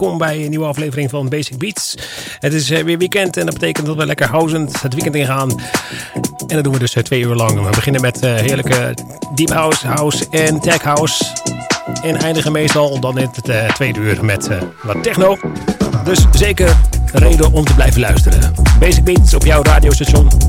Welkom bij een nieuwe aflevering van Basic Beats. Het is eh, weer weekend en dat betekent dat we lekker housend het weekend ingaan. En dat doen we dus eh, twee uur lang. We beginnen met eh, heerlijke deep house, house en tech house. En eindigen meestal dan in het tweede uur met wat techno. Dus zeker reden om te blijven luisteren. Basic Beats op jouw radiostation.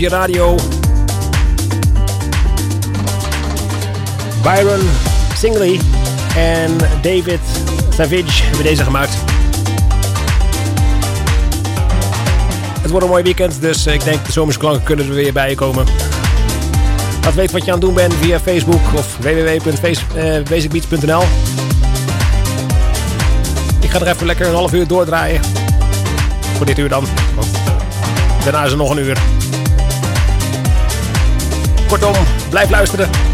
Je radio. Byron Singley en David Savage hebben deze gemaakt. Het wordt een mooi weekend, dus ik denk de zomerse klanken kunnen er weer bij komen. Laat weten wat je aan het doen bent via Facebook of www.basicbeats.nl. Ik ga er even lekker een half uur doordraaien. Voor dit uur dan. Daarna is er nog een uur. Kortom, blijf luisteren.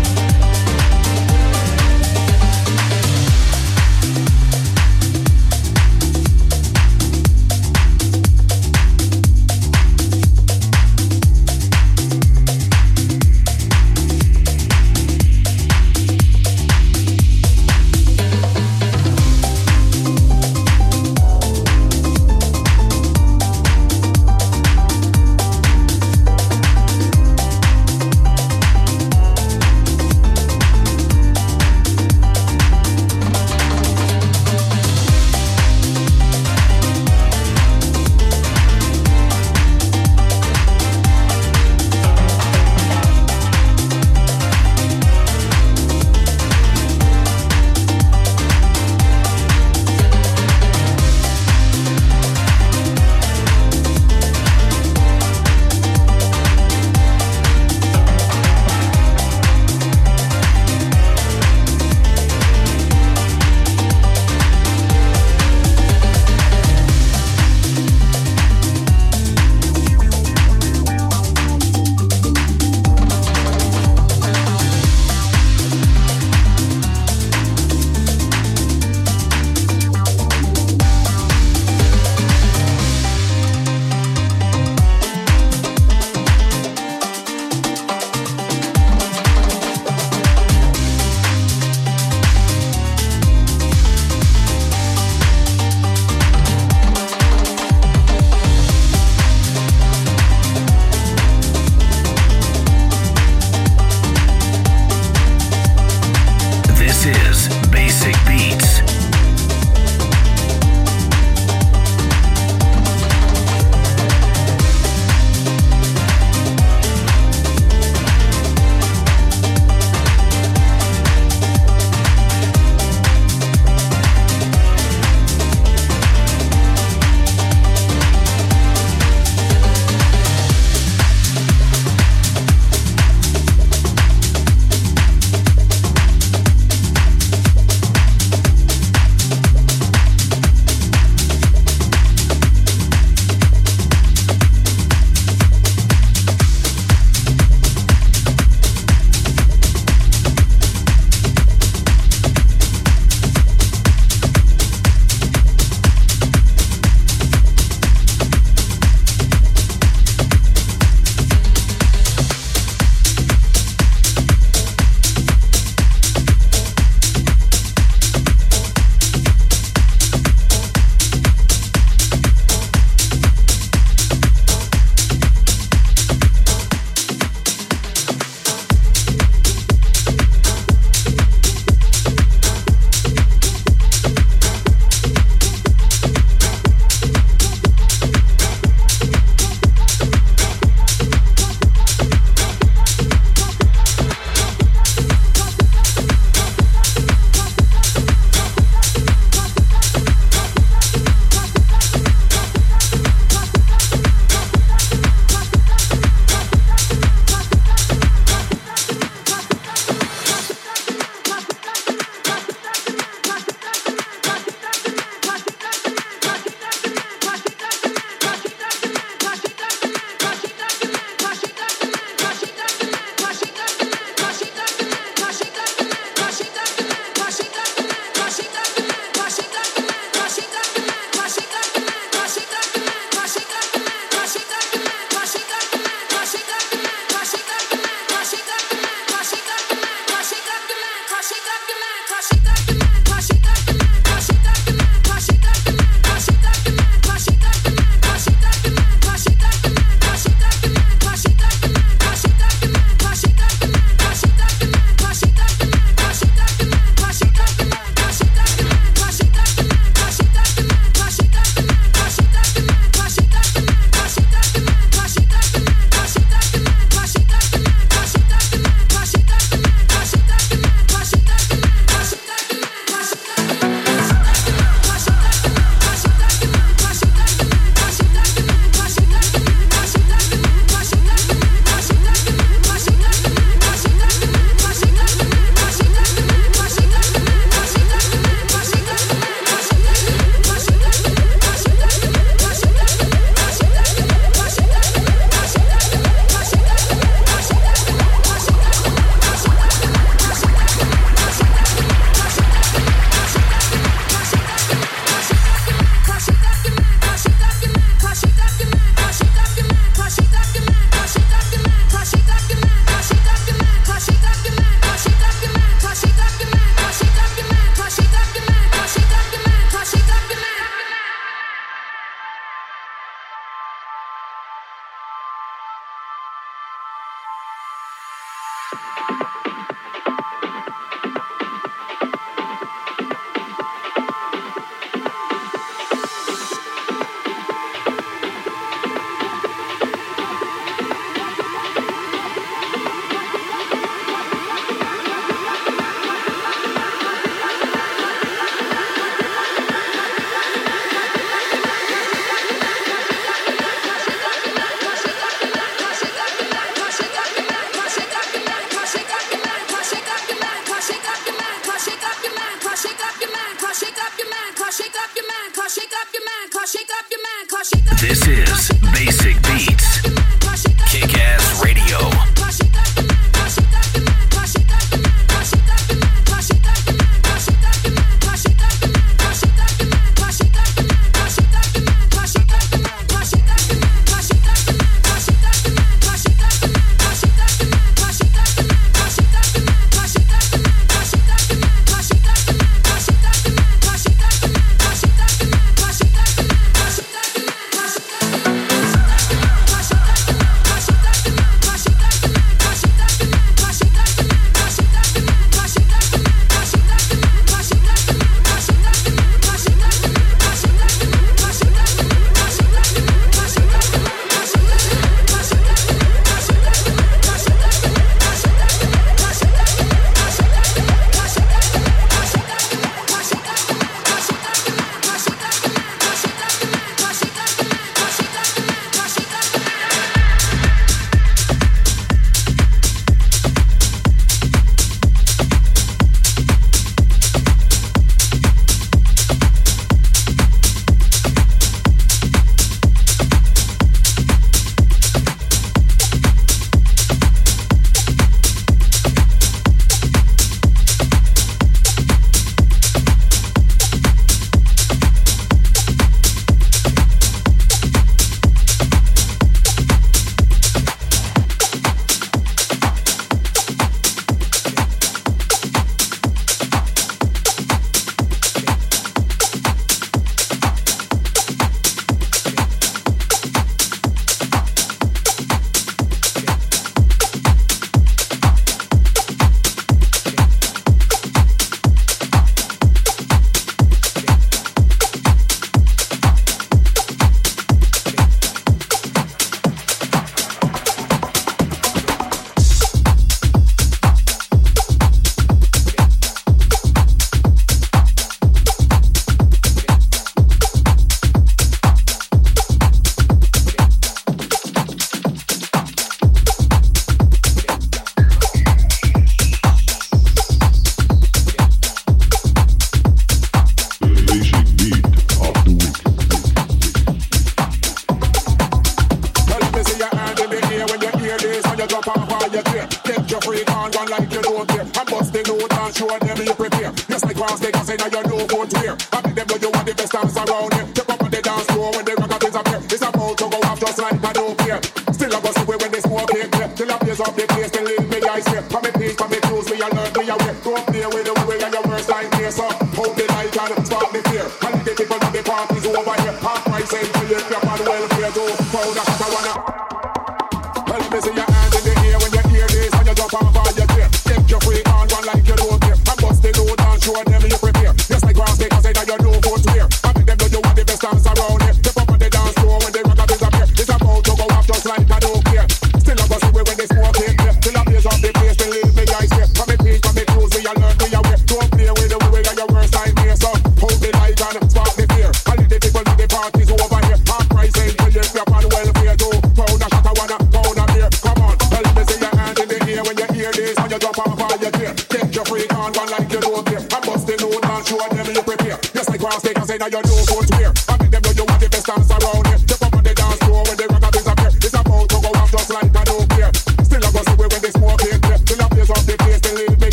Let me see.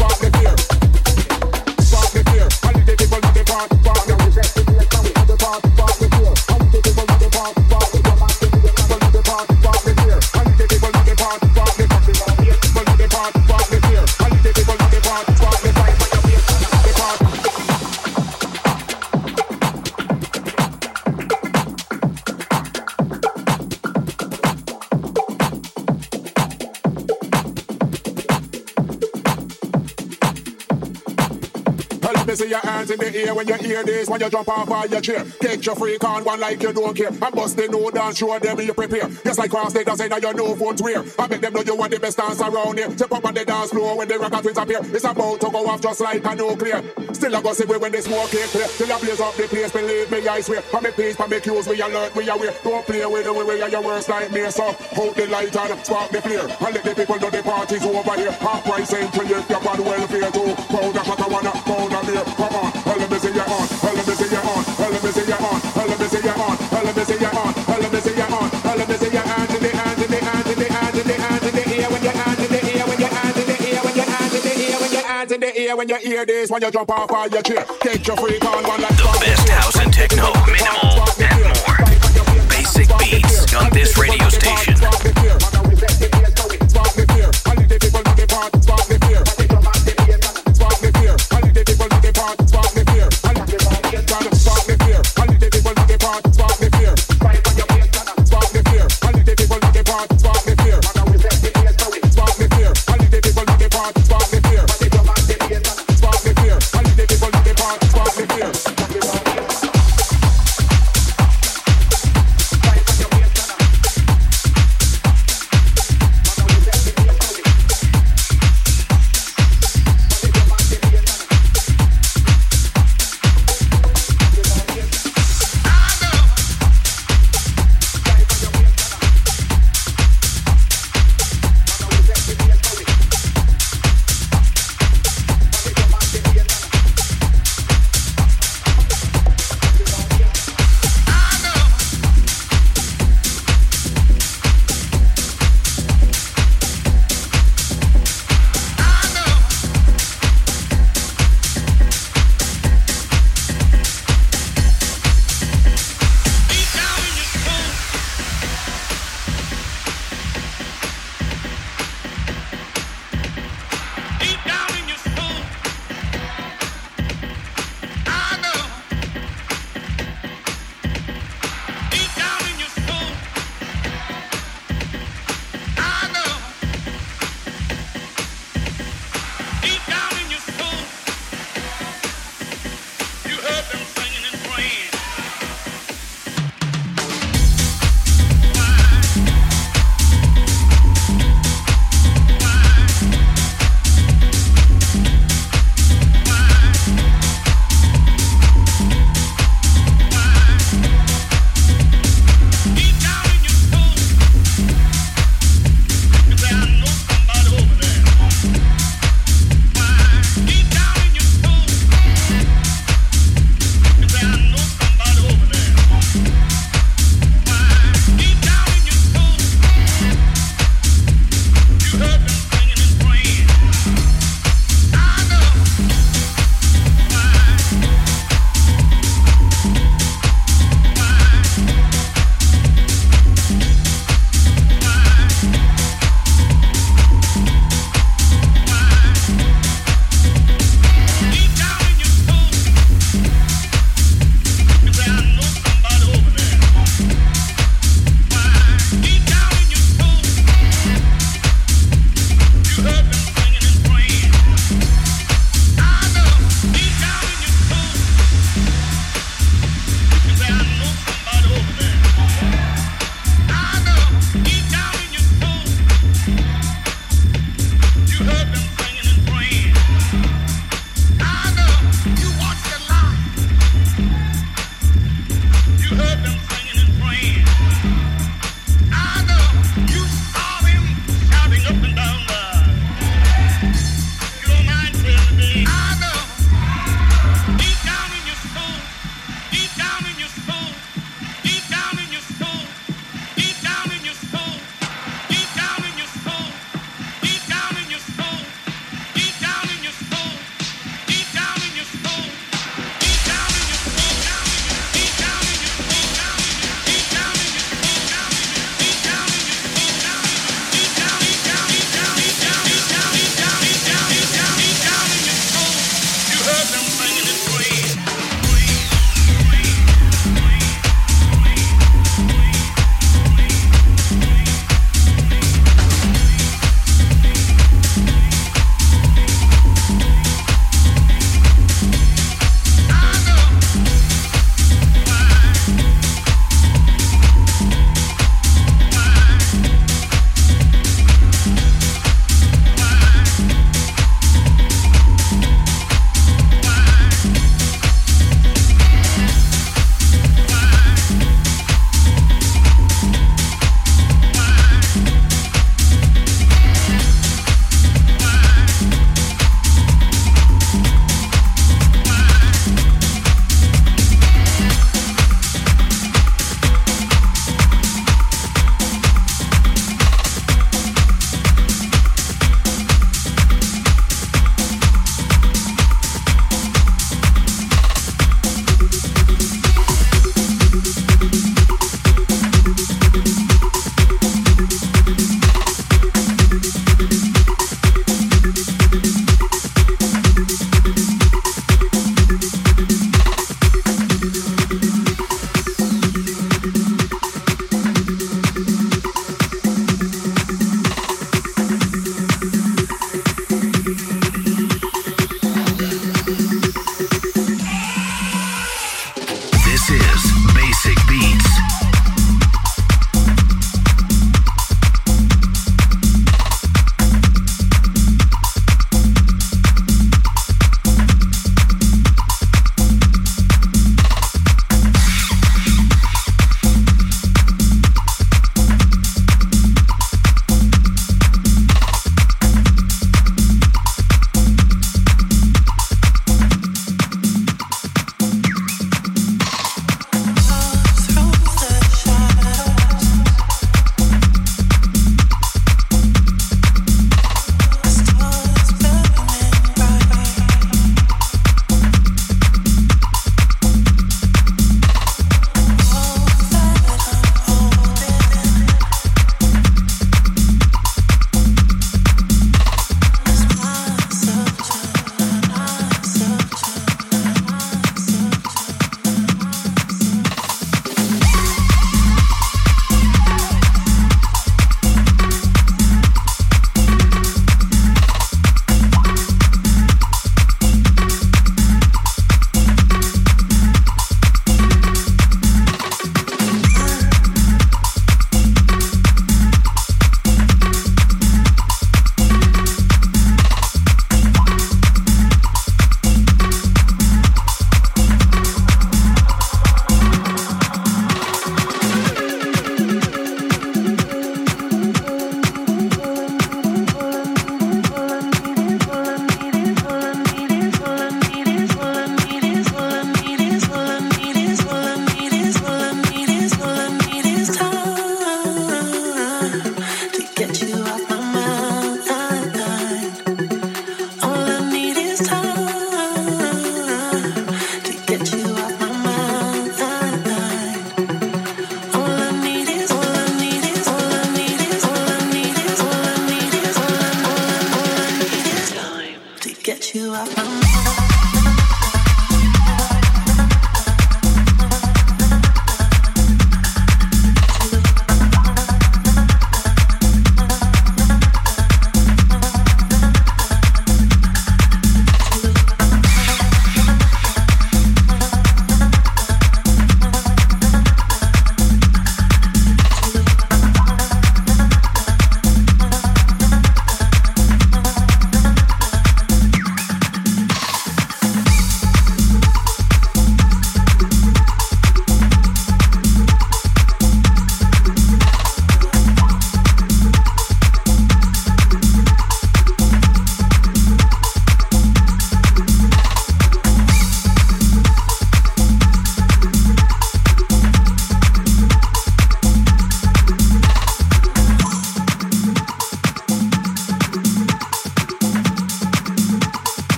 rock when you hear this. When you jump off of your chair. Take your freak on one like you don't care. And bust the no dance, show them you prepare. Just like cross state, say that you know phones wear. I make them know you want the best dance around here. Step up on the dance floor when the rocket twins appear. It's about to go off just like a nuclear. Still I go see when the smoke is clear. Till I blaze up the place, believe me, I swear. For me peace, for me cues, we alert, we aware. Don't play with the way we are your worst nightmare. So hold the light and spark the flare. And let the people know the party's over here. Half price entry if you're bad welfare too. Pound a shot, I wanna pound a beer. Come on, let me see you on, let me see you on. Let me see you on. Let me see you on. Let me see you on. Let me see you on. Let me see your hands ear when you hear this when you jump off of your chair. Take your freak on one like the best house and techno, minimal and more. Basic beats on this radio station.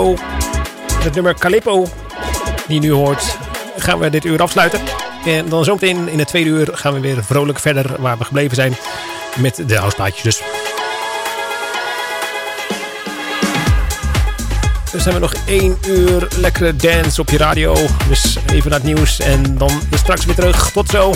Morinoco. Het nummer Calippo, die nu hoort, gaan we dit uur afsluiten. En dan zometeen in het tweede uur gaan we weer vrolijk verder waar we gebleven zijn. Met de houseplaatjes dus. Dus hebben we nog één uur lekkere dance op je radio. Dus even naar het nieuws en dan straks weer terug. Tot zo.